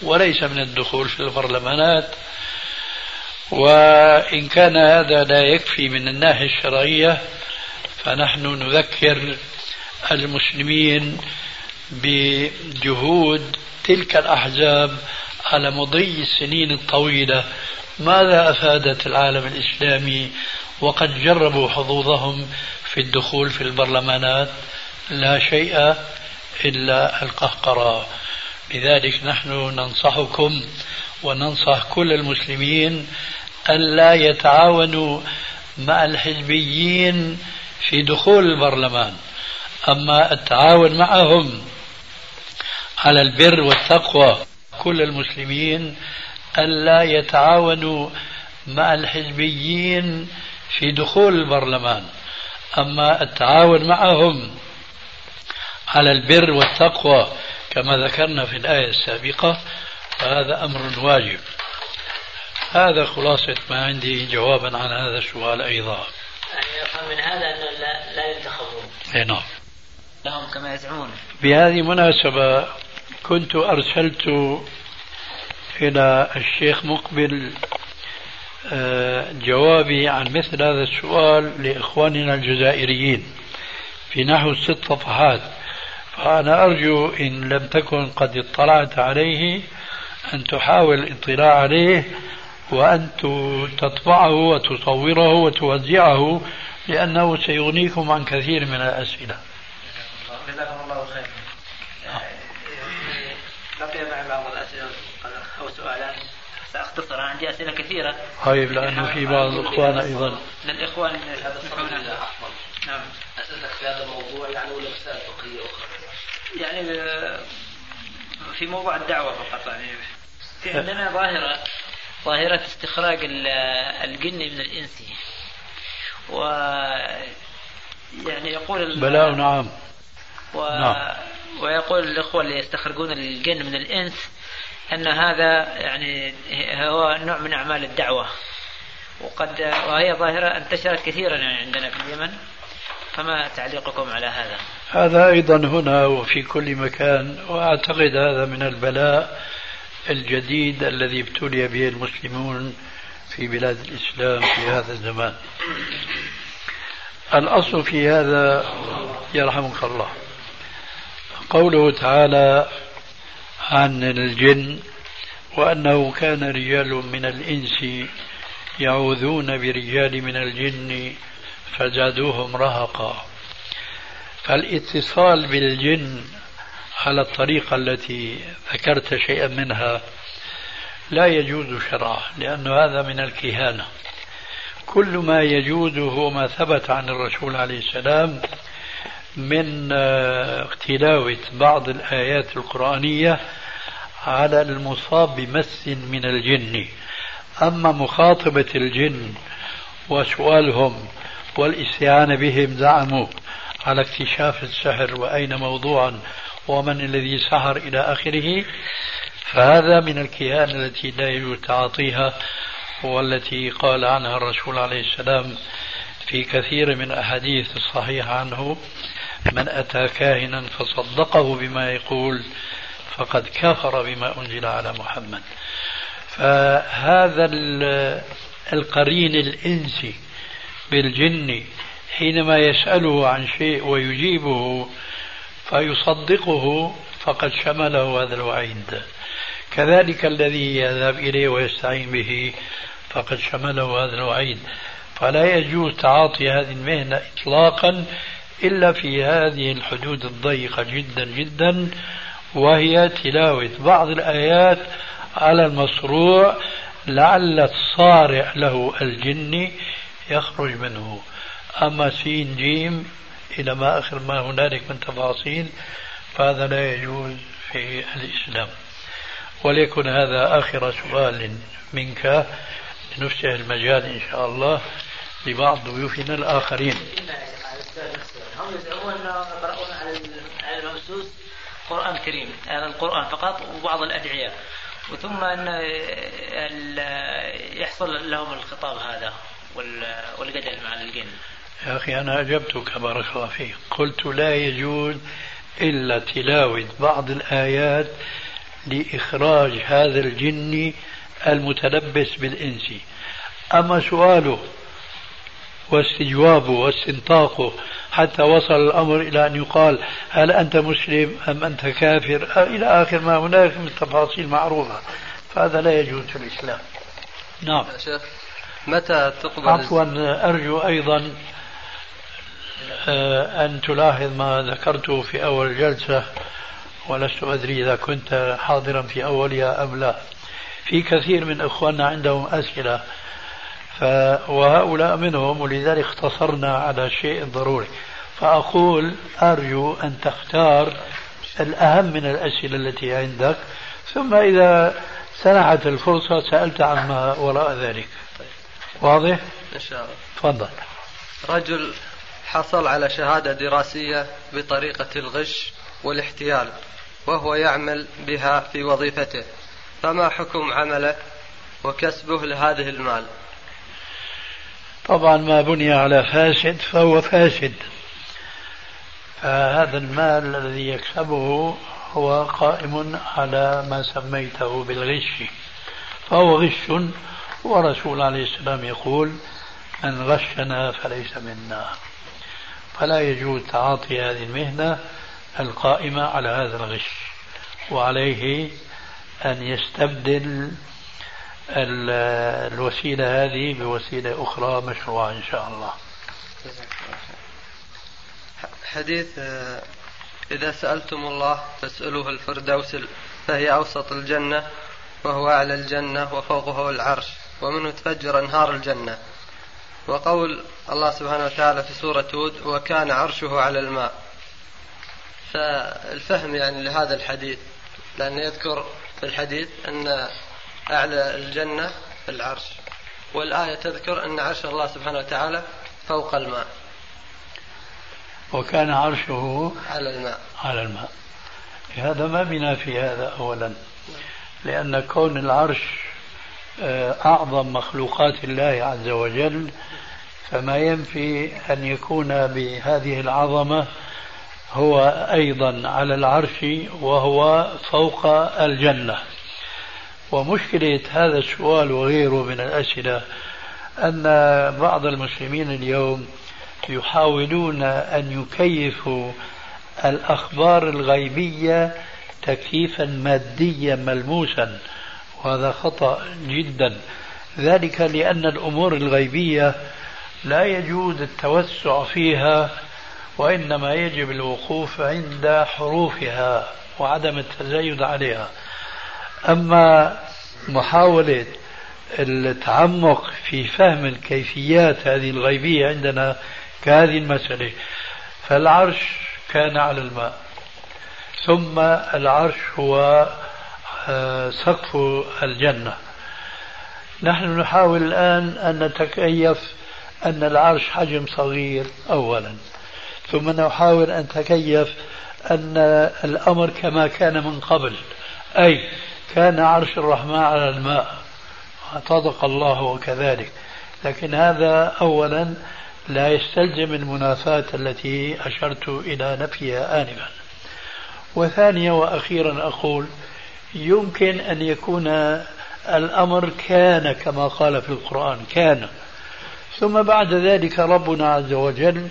وليس من الدخول في البرلمانات وإن كان هذا لا يكفي من الناحية الشرعية فنحن نذكر المسلمين بجهود تلك الأحزاب على مضي السنين الطويلة. ماذا أفادت العالم الإسلامي؟ وقد جربوا حظوظهم في الدخول في البرلمانات. لا شيء إلا القهقرة لذلك نحن ننصحكم وننصح كل المسلمين ألا يتعاونوا مع الحزبيين في دخول البرلمان. أما التعاون معهم على البر والتقوى كل المسلمين ألا يتعاونوا مع الحزبيين في دخول البرلمان. أما التعاون معهم على البر والتقوى كما ذكرنا في الآية السابقة فهذا أمر واجب. هذا خلاصة ما عندي جوابا عن هذا السؤال أيضا. يعني من هذا أنه لا, لا ينتخبون. أي نعم. لهم كما يزعمون. بهذه المناسبة كنت أرسلت إلى الشيخ مقبل آه، جوابي عن مثل هذا السؤال لإخواننا الجزائريين في نحو ست صفحات. فأنا أرجو إن لم تكن قد اطلعت عليه أن تحاول الاطلاع عليه وأن تطبعه وتصوره وتوزعه لأنه سيغنيكم عن كثير من الأسئلة. جزاكم الله خير. بقي معي بعض الأسئلة. أو سؤالان سأختصر. عندي أسئلة كثيرة. طيب لأنه في بعض الإخوان أيضا. للإخوان نعم. أسألك في هذا الموضوع يعني ولا مسائل فقهية أخرى؟ يعني في موضوع الدعوة فقط. يعني في عندنا ظاهرة ظاهرة استخراج الجن من الإنس و يعني يقول بلاء نعم و... نعم. ويقول الإخوة اللي يستخرجون الجن من الإنس أن هذا يعني هو نوع من أعمال الدعوة وقد وهي ظاهرة انتشرت كثيرا يعني عندنا في اليمن فما تعليقكم على هذا؟ هذا أيضا هنا وفي كل مكان وأعتقد هذا من البلاء الجديد الذي ابتلي به المسلمون في بلاد الإسلام في هذا الزمان. الأصل في هذا يرحمك الله. قوله تعالى عن الجن وأنه كان رجال من الإنس يعوذون برجال من الجن فزادوهم رهقا. فالاتصال بالجن على الطريقة التي ذكرت شيئا منها لا يجوز شرعا لأن هذا من الكهانة. كل ما يجوز هو ما ثبت عن الرسول عليه السلام من آه، تلاوة بعض الآيات القرآنية على المصاب بمس من الجن. أما مخاطبة الجن وسؤالهم والاستعانة بهم زعموا على اكتشاف السحر وأين موضوعا ومن الذي سحر إلى آخره فهذا من الكهانة التي لا يجوز تعاطيها والتي قال عنها الرسول عليه السلام في كثير من الأحاديث الصحيحة عنه من أتى كاهنا فصدقه بما يقول فقد كفر بما أنزل على محمد. فهذا القرين الإنسي بالجن حينما يسأله عن شيء ويجيبه فيصدقه فقد شمله هذا الوعيد. كذلك الذي يذهب إليه ويستعين به فقد شمله هذا الوعيد. فلا يجوز تعاطي هذه المهنة إطلاقا إلا في هذه الحدود الضيقة جدا جدا وهي تلاوة بعض الآيات على المصروع لعل الصارع له الجني يخرج منه. أما سين جيم إلى ما آخر ما هنالك من تفاصيل فهذا لا يجوز في الإسلام. وليكن هذا آخر سؤال منك لنفتح المجال إن شاء الله لبعض ضيوفنا الآخرين. هم يزعمون يقرؤون على الممسوس قرآن كريم على القرآن فقط وبعض الأدعية. وثم أن يحصل لهم الخطاب هذا والجدل مع الجن. يا أخي أنا أجبتك بارك الله فيك. قلت لا يجوز إلا تلاوة بعض الآيات لإخراج هذا الجن المتلبس بالإنس. أما سؤاله واستجوابه واستنطاقه حتى وصل الأمر إلى أن يقال هل أنت مسلم أم أنت كافر؟ إلى آخر ما هناك من تفاصيل معروفة. فهذا لا يجوز في الإسلام. نعم. شيخ متى تقبل عفوا أرجو أيضا أن تلاحظ ما ذكرته في أول جلسة ولست أدري إذا كنت حاضرا في أولها أم لا. في كثير من إخواننا عندهم أسئلة ف... وهؤلاء منهم ولذلك اختصرنا على شيء ضروري فأقول أرجو أن تختار الأهم من الأسئلة التي عندك ثم إذا سنحت الفرصة سألت عما وراء ذلك. واضح؟ إن شاء الله. تفضل. رجل حصل على شهادة دراسية بطريقة الغش والاحتيال وهو يعمل بها في وظيفته. فما حكم عمله وكسبه لهذه المال؟ طبعا ما بني على فاسد فهو فاسد. فهذا المال الذي يكسبه هو قائم على ما سميته بالغش. فهو غش ورسول عليه السلام يقول من غشنا فليس منا. فلا يجوز تعاطي هذه المهنة القائمة على هذا الغش وعليه أن يستبدل الوسيلة هذه بوسيلة أخرى مشروعة إن شاء الله. حديث إذا سألتم الله فاسألوه الفردوس فهي أوسط الجنة وهو أعلى الجنة وفوقه العرش ومنه تفجر أنهار الجنة. وقول الله سبحانه وتعالى في سورة هود وكان عرشه على الماء. فالفهم يعني لهذا الحديث لأنه يذكر في الحديث أن أعلى الجنة العرش والآية تذكر أن عرش الله سبحانه وتعالى فوق الماء. وكان عرشه على الماء. على الماء. هذا ما بنا في هذا أولا لأن كون العرش أعظم مخلوقات الله عز وجل فما ينفي أن يكون بهذه العظمة هو أيضا على العرش وهو فوق الجنة. ومشكلة هذا السؤال وغيره من الأسئلة أن بعض المسلمين اليوم يحاولون أن يكيفوا الأخبار الغيبية تكييفا ماديا ملموسا. وهذا خطأ جدا. ذلك لأن الأمور الغيبية لا يجوز التوسع فيها وإنما يجب الوقوف عند حروفها وعدم التزايد عليها. أما محاولة التعمق في فهم الكيفيات هذه الغيبية عندنا كهذه المسألة فالعرش كان على الماء. ثم العرش هو سقف الجنة. نحن نحاول الآن أن نتكيف أن العرش حجم صغير أولا ثم نحاول أن نتكيف أن الأمر كما كان من قبل أي كان عرش الرحمن على الماء. صدق الله وكذلك. لكن هذا أولا لا يستلزم المنافاة التي أشرت إلى نفيها آنفا. وثانيا وأخيرا أقول يمكن أن يكون الأمر كان كما قال في القرآن كان. ثم بعد ذلك ربنا عز وجل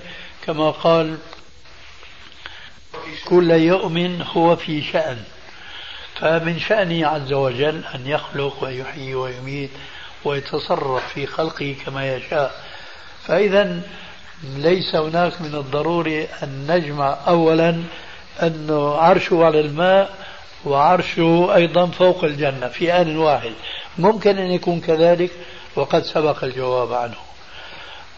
كما قال كل يوم هو في شأن. فمن شأنه عز وجل أن يخلق ويحيي ويميت ويتصرف في خلقه كما يشاء. فإذا ليس هناك من الضروري أن نجمع أولا أنه عرشه على الماء وعرشه أيضا فوق الجنة في آن واحد ممكن أن يكون كذلك وقد سبق الجواب عنه.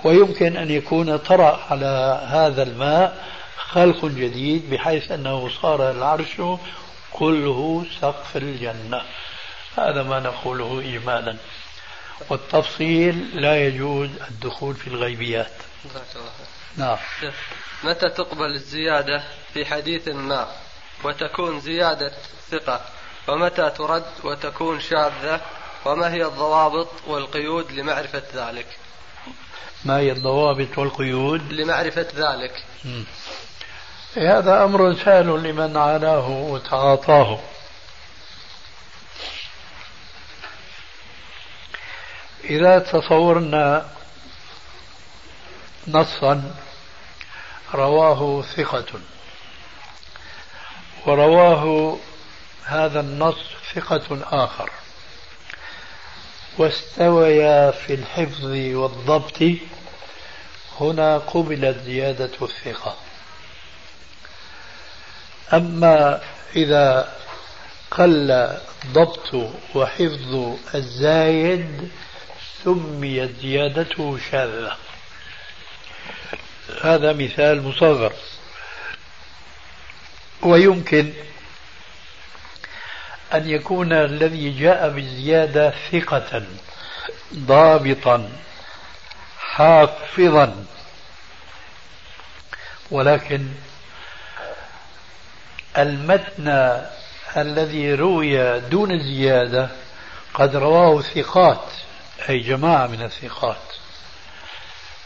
ويمكن أن يكون طرأ على هذا الماء خلق جديد بحيث أنه صار العرش كله سقف الجنة. هذا ما نقوله إجمالا. والتفصيل لا يجوز الدخول في الغيبيات. نعم. متى تقبل الزيادة؟ في حديث ما. وتكون زيادة ثقة ومتى ترد وتكون شاذة؟ وما هي الضوابط والقيود لمعرفة ذلك؟ ما هي الضوابط والقيود؟ لمعرفة ذلك. م. هذا أمر سهل لمن عاناه وتعاطاه. إذا تصورنا نصا رواه ثقة. ورواه هذا النص ثقة آخر. واستويا في الحفظ والضبط. هنا قبلت زيادة الثقة. أما إذا قل ضبط وحفظ الزايد سميت زيادته شاذة. هذا مثال مصغر. ويمكن أن يكون الذي جاء بالزيادة ثقة ضابطا حافظا. ولكن المتن الذي روي دون زيادة قد رواه ثقات أي جماعة من الثقات.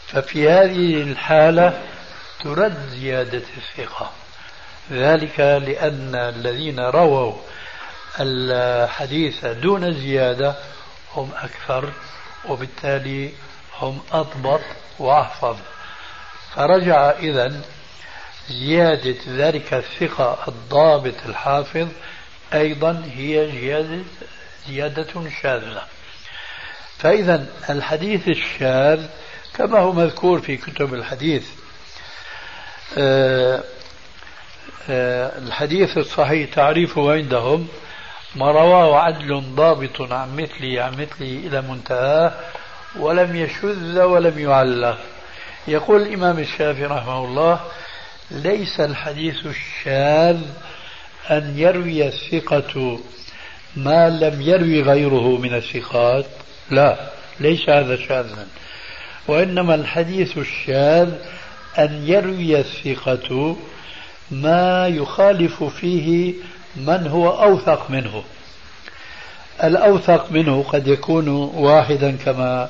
ففي هذه الحالة ترد زيادة الثقة. ذلك لأن الذين رووا الحديث دون زيادة هم أكثر وبالتالي هم أضبط وأحفظ. فرجع إذا زيادة ذلك الثقة الضابط الحافظ أيضا هي زيادة زيادة شاذة. فإذا الحديث الشاذ كما هو مذكور في كتب الحديث آه، الحديث الصحيح تعريفه عندهم ما رواه عدل ضابط عن مثله عن مثله إلى منتهاه ولم يشذ ولم يعلق. يقول الإمام الشافعي رحمه الله ليس الحديث الشاذ أن يروي الثقة ما لم يروي غيره من الثقات. لا ليس هذا شاذا. وإنما الحديث الشاذ أن يروي الثقة ما يخالف فيه من هو أوثق منه. الأوثق منه قد يكون واحدا كما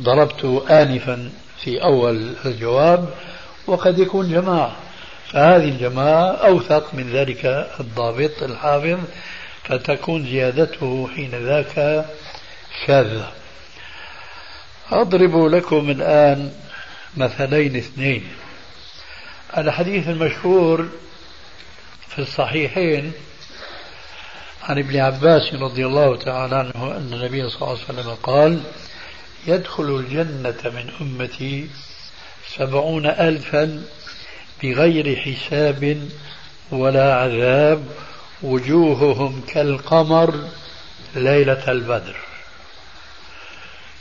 ضربت آنفا في أول الجواب وقد يكون جماعة. فهذه الجماعة أوثق من ذلك الضابط الحافظ فتكون زيادته حين ذاك شاذة أضرب لكم الآن مثلين اثنين. الحديث المشهور في الصحيحين عن ابن عباس رضي الله تعالى عنه أن النبي صلى الله عليه وسلم قال يدخل الجنة من أمتي سبعون ألفا بغير حساب ولا عذاب وجوههم كالقمر ليلة البدر.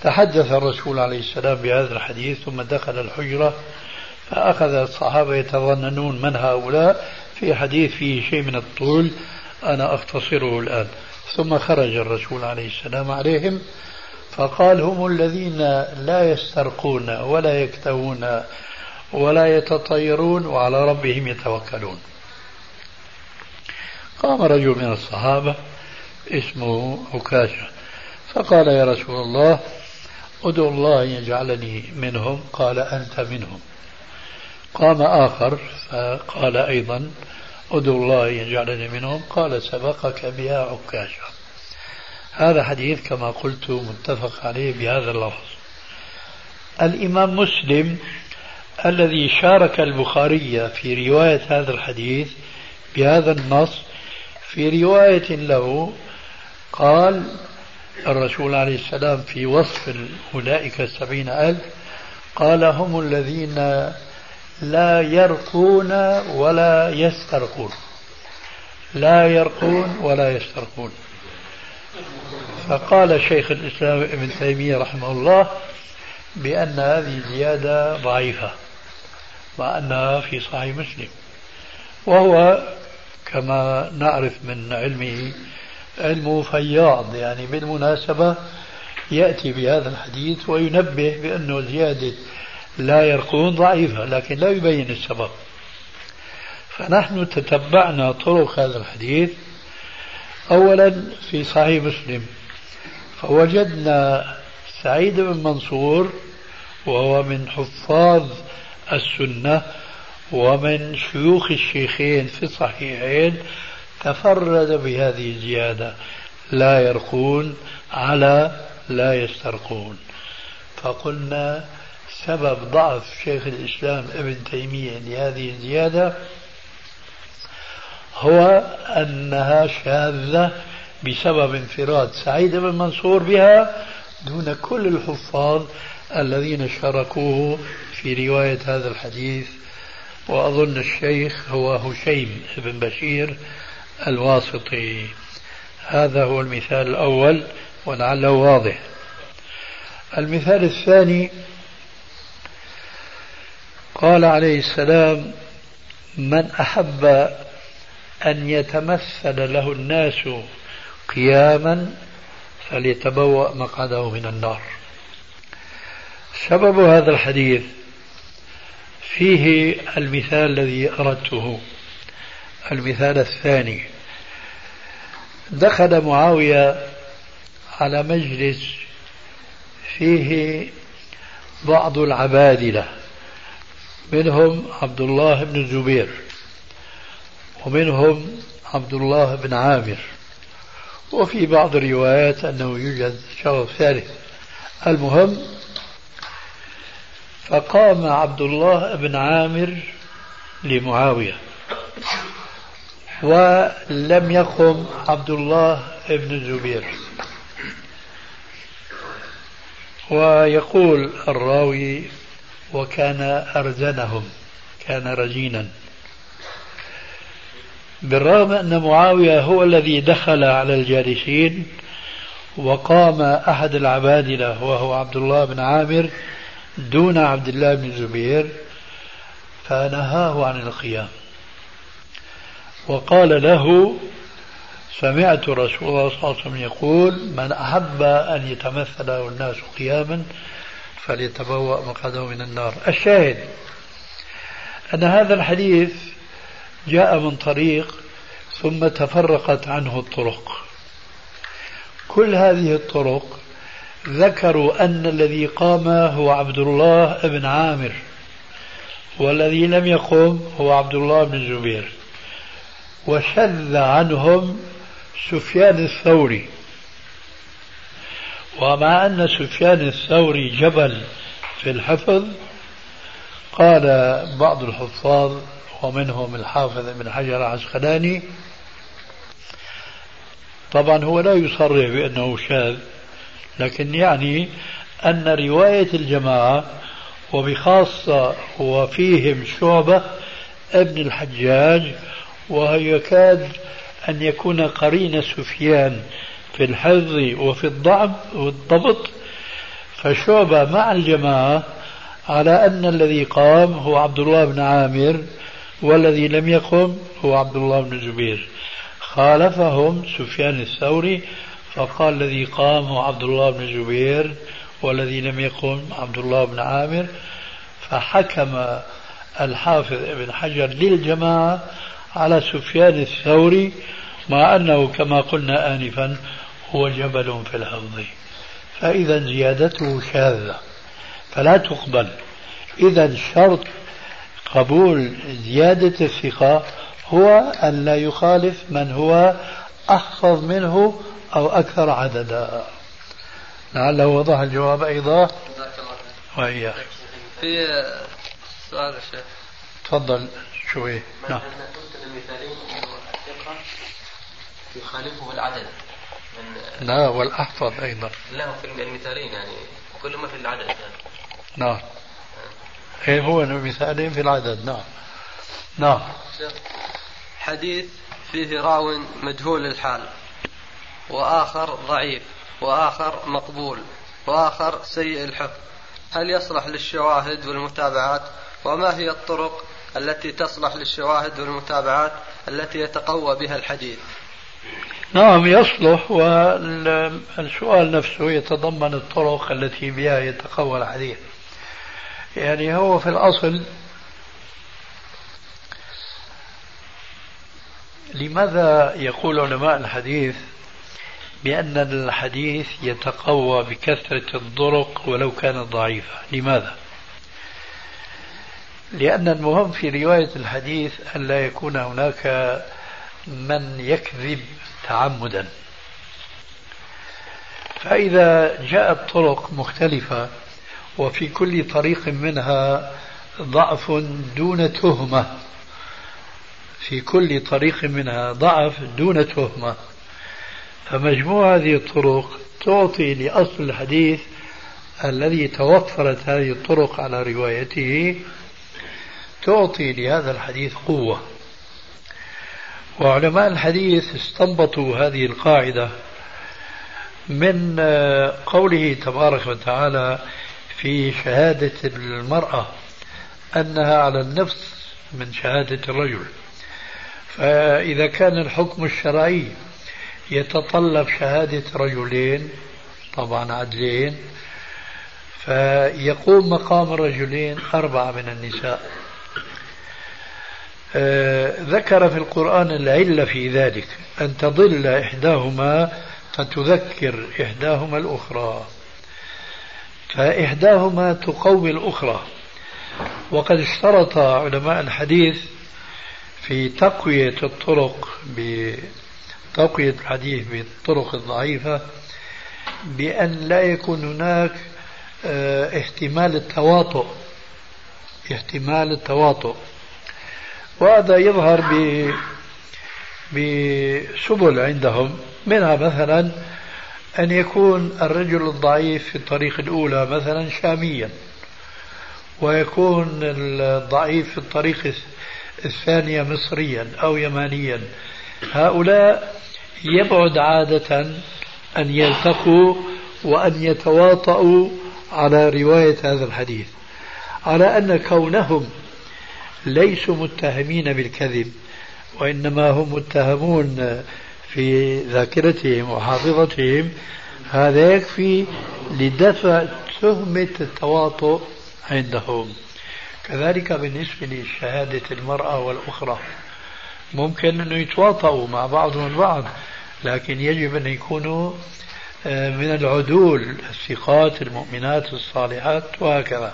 تحدث الرسول عليه السلام بهذا الحديث ثم دخل الحجرة فأخذ الصحابة يتظننون من هؤلاء في حديث فيه شيء من الطول أنا أختصره الآن. ثم خرج الرسول عليه السلام عليهم فقال هم الذين لا يسترقون ولا يكتوون ولا يتطيرون وعلى ربهم يتوكلون. قام رجل من الصحابة اسمه عكاشة فقال يا رسول الله ادعو الله أن يجعلني منهم. قال أنت منهم. قام آخر فقال أيضا ادعو الله أن يجعلني منهم. قال سبقك بها عكاشة هذا حديث كما قلت متفق عليه بهذا اللفظ. الإمام مسلم الذي شارك البخاري في رواية هذا الحديث بهذا النص في رواية له قال الرسول عليه السلام في وصف أولئك السبعين ألف قال هم الذين لا يرقون ولا يسترقون. لا يرقون ولا يسترقون. فقال شيخ الإسلام ابن تيمية رحمه الله بأن هذه زيادة ضعيفة مع أنها في صحيح مسلم. وهو كما نعرف من علمه علمه فياض يعني بالمناسبة يأتي بهذا الحديث وينبه بأنه زيادة لا يرقون ضعيفة لكن لا يبين السبب. فنحن تتبعنا طرق هذا الحديث. أولا في صحيح مسلم فوجدنا سعيد بن منصور وهو من حفاظ السنة ومن شيوخ الشيخين في الصحيحين تفرد بهذه الزيادة لا يرقون على لا يسترقون. فقلنا سبب ضعف شيخ الإسلام ابن تيمية لهذه الزيادة هو أنها شاذة بسبب انفراد سعيد بن منصور بها دون كل الحفاظ الذين شاركوه في رواية هذا الحديث. وأظن الشيخ هو هشيم بن بشير الواسطي. هذا هو المثال الأول ولعله واضح. المثال الثاني قال عليه السلام من أحب أن يتمثل له الناس قياما فليتبوأ مقعده من النار. سبب هذا الحديث فيه المثال الذي أردته. المثال الثاني دخل معاوية على مجلس فيه بعض العبادلة. منهم عبد الله بن الزبير ومنهم عبد الله بن عامر وفي بعض الروايات أنه يوجد شخص ثالث. المهم فقام عبد الله بن عامر لمعاوية ولم يقم عبد الله بن الزبير ويقول الراوي وكان أرزنهم كان رزينا بالرغم أن معاوية هو الذي دخل على الجالسين وقام أحد العبادلة وهو عبد الله بن عامر دون عبد الله بن الزبير فنهاه عن القيام. وقال له سمعت رسول الله صلى الله عليه وسلم يقول من أحب أن يتمثل الناس قياما فليتبوأ مقعده من النار. الشاهد أن هذا الحديث جاء من طريق ثم تفرقت عنه الطرق. كل هذه الطرق ذكروا أن الذي قام هو عبد الله بن عامر والذي لم يقم هو عبد الله بن الزبير وشذ عنهم سفيان الثوري. ومع أن سفيان الثوري جبل في الحفظ قال بعض الحفاظ ومنهم الحافظ ابن حجر العسقلاني طبعا هو لا يصرح بأنه شاذ لكن يعني أن رواية الجماعة وبخاصة وفيهم شعبة ابن الحجاج ويكاد أن يكون قرين سفيان في الحفظ وفي الضعف والضبط فشعبة مع الجماعة على أن الذي قام هو عبد الله بن عامر والذي لم يقم هو عبد الله بن الزبير. خالفهم سفيان الثوري فقال الذي قام هو عبد الله بن الزبير والذي لم يقم عبد الله بن عامر. فحكم الحافظ ابن حجر للجماعة على سفيان الثوري مع أنه كما قلنا آنفا هو جبل في الحفظ فإذا زيادته شاذة فلا تقبل. إذا شرط قبول زيادة الثقة هو أن لا يخالف من هو أحفظ منه أو أكثر عددا. لعله وضح الجواب أيضا. وإياه في سؤال الشيخ. تفضل شوي. نعم. يخالفه العدد. من لا والأحفظ أيضا. لا في المثالين يعني كل ما في العدد. يعني. نعم. إيه هو مثالين في العدد. نعم. نعم. حديث فيه راو مجهول الحال وآخر ضعيف وآخر مقبول وآخر سيء الحفظ. هل يصلح للشواهد والمتابعات؟ وما هي الطرق التي تصلح للشواهد والمتابعات التي يتقوى بها الحديث؟ نعم يصلح والسؤال نفسه يتضمن الطرق التي بها يتقوى الحديث يعني هو في الأصل لماذا يقول علماء الحديث بأن الحديث يتقوى بكثرة الطرق ولو كانت ضعيفة لماذا؟ لأن المهم في رواية الحديث أن لا يكون هناك من يكذب تعمدا. فإذا جاءت طرق مختلفة وفي كل طريق منها ضعف دون تهمة. في كل طريق منها ضعف دون تهمة. فمجموع هذه الطرق تعطي لأصل الحديث الذي توفرت هذه الطرق على روايته تعطي لهذا الحديث قوة. وعلماء الحديث استنبطوا هذه القاعدة من آه، قوله تبارك وتعالى في شهادة المرأة أنها على النفس من شهادة الرجل. فإذا كان الحكم الشرعي يتطلب شهادة رجلين طبعا عدلين فيقوم مقام الرجلين أربعة من النساء. ذكر في القرآن العلة في ذلك أن تضل إحداهما فتذكر إحداهما الأخرى. فإحداهما تقوي الأخرى. وقد اشترط علماء الحديث في تقوية الطرق بتقوية الحديث بالطرق الضعيفة بأن لا يكون هناك آه احتمال التواطؤ. احتمال التواطؤ. وهذا يظهر ب بسبل عندهم منها مثلا أن يكون الرجل الضعيف في الطريق الأولى مثلا شاميا ويكون الضعيف في الطريق الثانية مصريا أو يمانيا. هؤلاء يبعد عادة أن يلتقوا وأن يتواطؤوا على رواية هذا الحديث على أن كونهم ليسوا متهمين بالكذب وإنما هم متهمون في ذاكرتهم وحافظتهم. هذا يكفي لدفع تهمة التواطؤ عندهم. كذلك بالنسبة لشهادة المرأة والأخرى. ممكن أنه يتواطؤوا مع بعضهم البعض لكن يجب أن يكونوا آه، من العدول الثقات المؤمنات الصالحات وهكذا.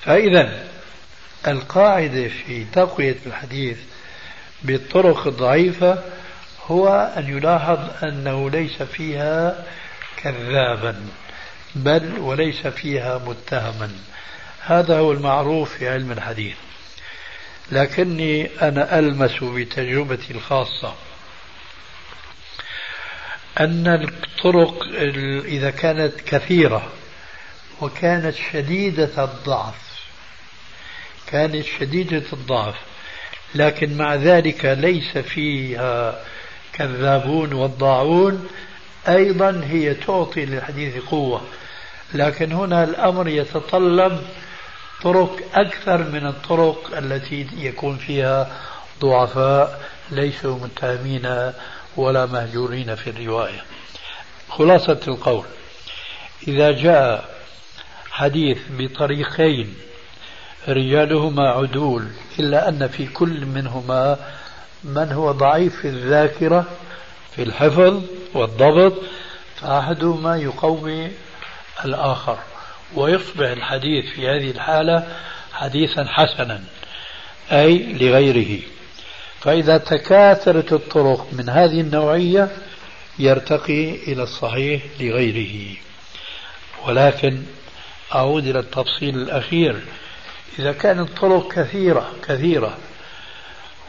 فإذا القاعدة في تقوية الحديث بالطرق الضعيفة هو أن يلاحظ أنه ليس فيها كذابا بل وليس فيها متهما. هذا هو المعروف في علم الحديث. لكني أنا ألمس بتجربتي الخاصة أن الطرق إذا كانت كثيرة وكانت شديدة الضعف كانت شديدة الضعف. لكن مع ذلك ليس فيها كذابون وضاعون أيضا هي تعطي للحديث قوة. لكن هنا الأمر يتطلب طرق أكثر من الطرق التي يكون فيها ضعفاء ليسوا متهمين ولا مهجورين في الرواية. خلاصة القول إذا جاء حديث بطريقين رجالهما عدول إلا أن في كل منهما من هو ضعيف في الذاكرة في الحفظ والضبط فأحدهما يقوي الآخر. ويصبح الحديث في هذه الحالة حديثا حسنا أي لغيره. فإذا تكاثرت الطرق من هذه النوعية يرتقي إلى الصحيح لغيره. ولكن أعود إلى التفصيل الأخير. إذا كانت الطرق كثيرة كثيرة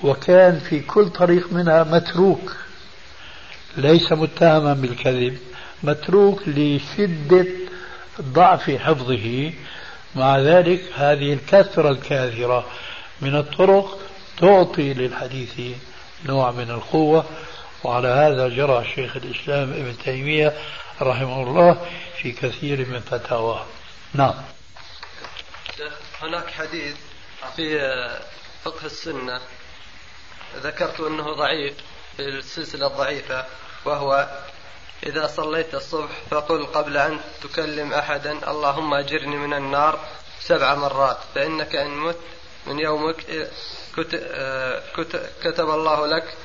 وكان في كل طريق منها متروك ليس متهما بالكذب متروك لشدة ضعف حفظه. مع ذلك هذه الكثرة الكاثرة من الطرق تعطي للحديث نوع من القوة. وعلى هذا جرى شيخ الإسلام ابن تيمية رحمه الله في كثير من فتاواه. نعم. هناك حديث في فقه السنة. ذكرت أنه ضعيف في السلسلة الضعيفة وهو إذا صليت الصبح فقل قبل أن تكلم أحدا اللهم أجرني من النار سبع مرات فإنك إن مت من يومك كتب الله لك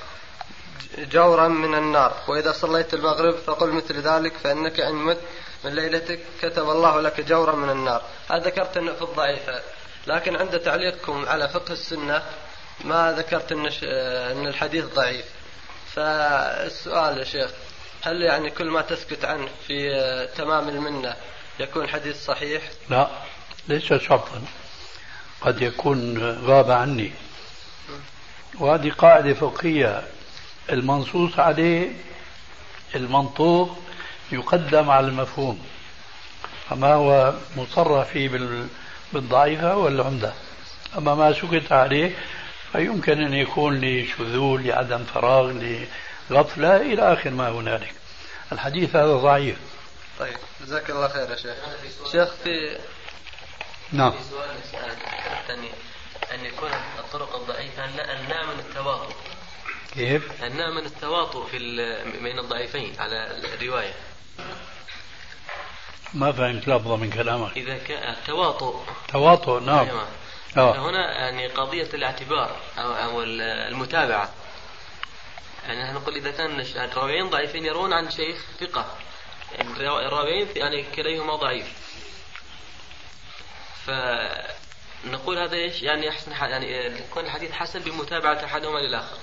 جورا من النار. وإذا صليت المغرب فقل مثل ذلك فإنك إن مت من ليلتك كتب الله لك جورا من النار. هذا ذكرت أنه في الضعيفة. لكن عند تعليقكم على فقه السنة ما ذكرت أن أن الحديث ضعيف. فالسؤال يا شيخ هل يعني كل ما تسكت عنه في تمام المنة يكون حديث صحيح؟ لا ليس شرطا. قد يكون غاب عني. وهذه قاعدة فقهية. المنصوص عليه المنطوق يقدم على المفهوم. فما هو مصرح فيه بالضعيفة والعمدة. أما ما سكت عليه فيمكن أن يكون لشذوذ لعدم فراغ لغفلة إلى آخر ما هنالك. الحديث هذا ضعيف. طيب جزاك الله خير يا شيخ. شيخ في نعم. في سؤال الثاني. أن يكون الطرق الضعيفة أن نعمل التواطؤ. كيف؟ أن نعمل التواطؤ في بين الضعيفين على الرواية. ما فهمت لفظة من كلامك إذا كان التواطؤ تواطؤ نعم أيوة. آه. هنا يعني قضية الاعتبار أو, أو المتابعة يعني نحن نقول إذا كان الراويين ضعيفين يروون عن شيخ ثقة الراويين يعني كليهما ضعيف فنقول هذا إيش؟ يعني أحسن يعني يكون الحديث حسن بمتابعة أحدهما للآخر.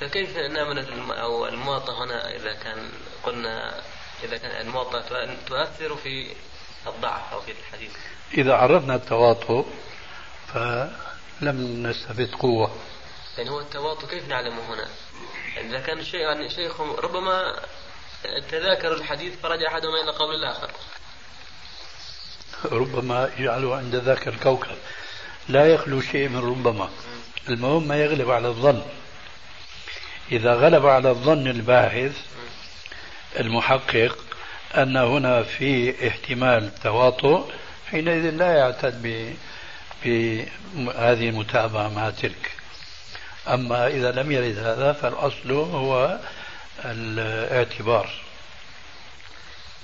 فكيف نعمل أو المواطأة هنا إذا كان قلنا إذا كان المواطأة تؤثر في الضعف أو في الحديث. إذا عرفنا التواطؤ فلم نستفد قوة. يعني هو التواطؤ كيف نعلمه هنا؟ يعني إذا كان الشيء يعني شيخ ربما تذاكر الحديث فرجع أحدهما إلى قول الآخر ربما يجعله عند ذاك الكوكب لا يخلو شيء من ربما المهم ما يغلب على الظن إذا غلب على الظن الباحث المحقق أن هنا في احتمال تواطؤ حينئذ لا يعتد بهذه المتابعة مع تلك. أما إذا لم يرد هذا فالأصل هو الاعتبار.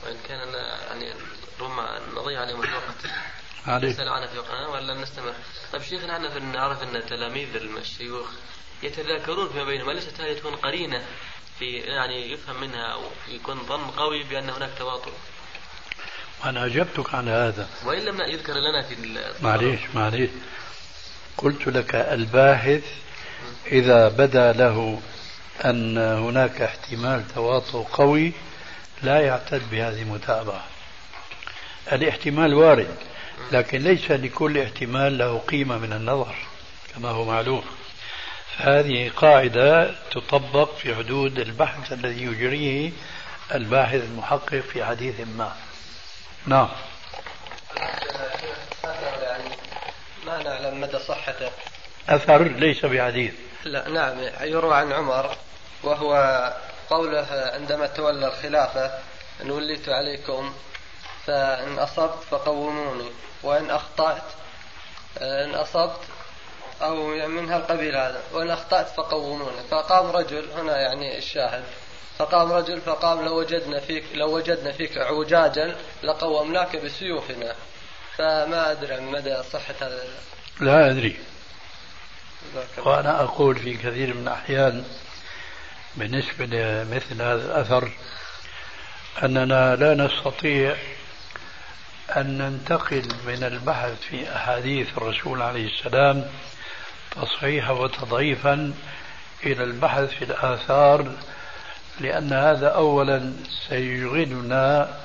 وإن كان يعني ربما نضيع عليهم الوقت. عليك. نسأل عنها في وقتنا ولا نستمر؟ طيب شيخنا إحنا نعرف أن تلاميذ الشيوخ يتذاكرون فيما بينهم أليست هذه تكون قرينة. في يعني يفهم منها أو يكون ظن قوي بأن هناك تواطؤ. أنا أجبتك عن هذا. وإن لم يذكر لنا في معليش معليش. قلت لك الباحث إذا بدا له أن هناك احتمال تواطؤ قوي لا يعتد بهذه المتابعة. الاحتمال وارد لكن ليس لكل احتمال له قيمة من النظر كما هو معلوم. فهذه قاعدة تطبق في حدود البحث الذي يجريه الباحث المحقق في حديث ما. نعم. ما نعلم مدى صحته. أثر ليس بحديث. لا نعم يروى عن عمر وهو قوله عندما تولى الخلافة أن وليت عليكم فإن أصبت فقوموني وإن أخطأت إن أصبت أو من هالقبيل هذا وإن أخطأت فقوموني فقام رجل هنا يعني الشاهد. فقام رجل فقام لو وجدنا فيك لو وجدنا فيك عوجاجا لقومناك بسيوفنا. فما أدري مدى صحة هذا. لا أدري. وأنا أقول في كثير من الأحيان بالنسبة لمثل هذا الأثر أننا لا نستطيع أن ننتقل من البحث في أحاديث الرسول عليه السلام تصحيحا وتضعيفا إلى البحث في الآثار لأن هذا أولا سيشغلنا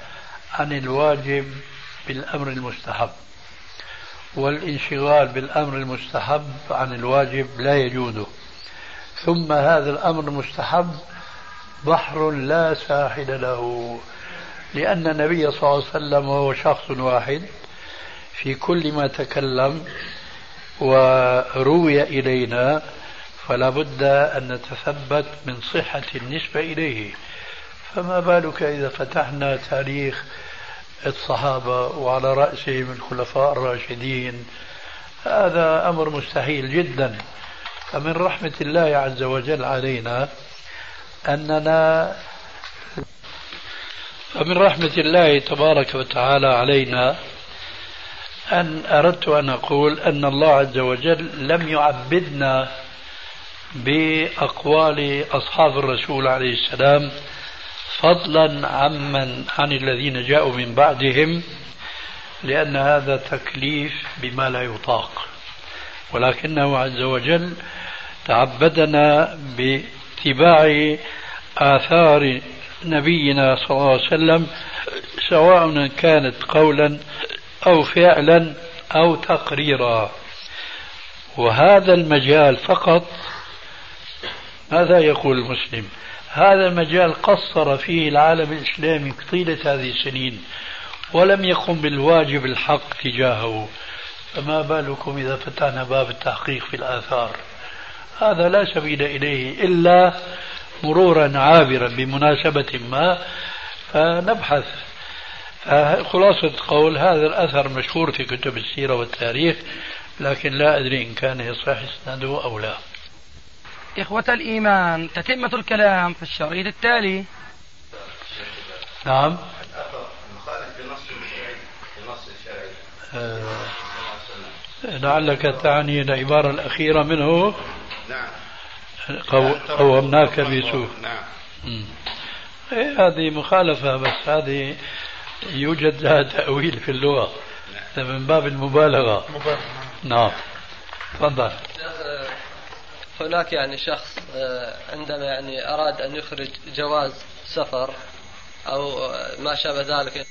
عن الواجب بالأمر المستحب والانشغال بالأمر المستحب عن الواجب لا يجوز. ثم هذا الأمر المستحب بحر لا ساحل له لأن النبي صلى الله عليه وسلم هو شخص واحد في كل ما تكلم وروي إلينا فلا بد أن نتثبت من صحة النسبة إليه. فما بالك إذا فتحنا تاريخ الصحابة وعلى رأسهم الخلفاء الراشدين؟ هذا أمر مستحيل جدا. فمن رحمة الله عز وجل علينا أننا فمن رحمة الله تبارك وتعالى علينا أن أردت أن أقول أن الله عز وجل لم يعبدنا بأقوال أصحاب الرسول عليه السلام فضلا عمن عن الذين جاءوا من بعدهم لأن هذا تكليف بما لا يطاق. ولكنه عز وجل تعبدنا باتباع آثار نبينا صلى الله عليه وسلم سواء كانت قولا أو فعلا أو تقريرا. وهذا المجال فقط ماذا يقول المسلم؟ هذا المجال قصر فيه العالم الإسلامي طيلة هذه السنين ولم يقم بالواجب الحق تجاهه. فما بالكم إذا فتحنا باب التحقيق في الآثار؟ هذا لا سبيل إليه إلا مرورا عابرا بمناسبة ما فنبحث خلاصة قول هذا الأثر مشهور في كتب السيرة والتاريخ لكن لا أدري إن كان يصح إسناده أو لا. إخوة الإيمان تتمة الكلام في الشريط التالي. نعم. آه لعلك تعني العبارة الأخيرة منه. نعم قومناك بسوء. نعم. إيه هذه مخالفة بس هذه يوجد لها تأويل في اللغة. من باب المبالغة. نعم. تفضل. هناك يعني شخص آه، عندما يعني أراد أن يخرج جواز سفر أو ما شابه ذلك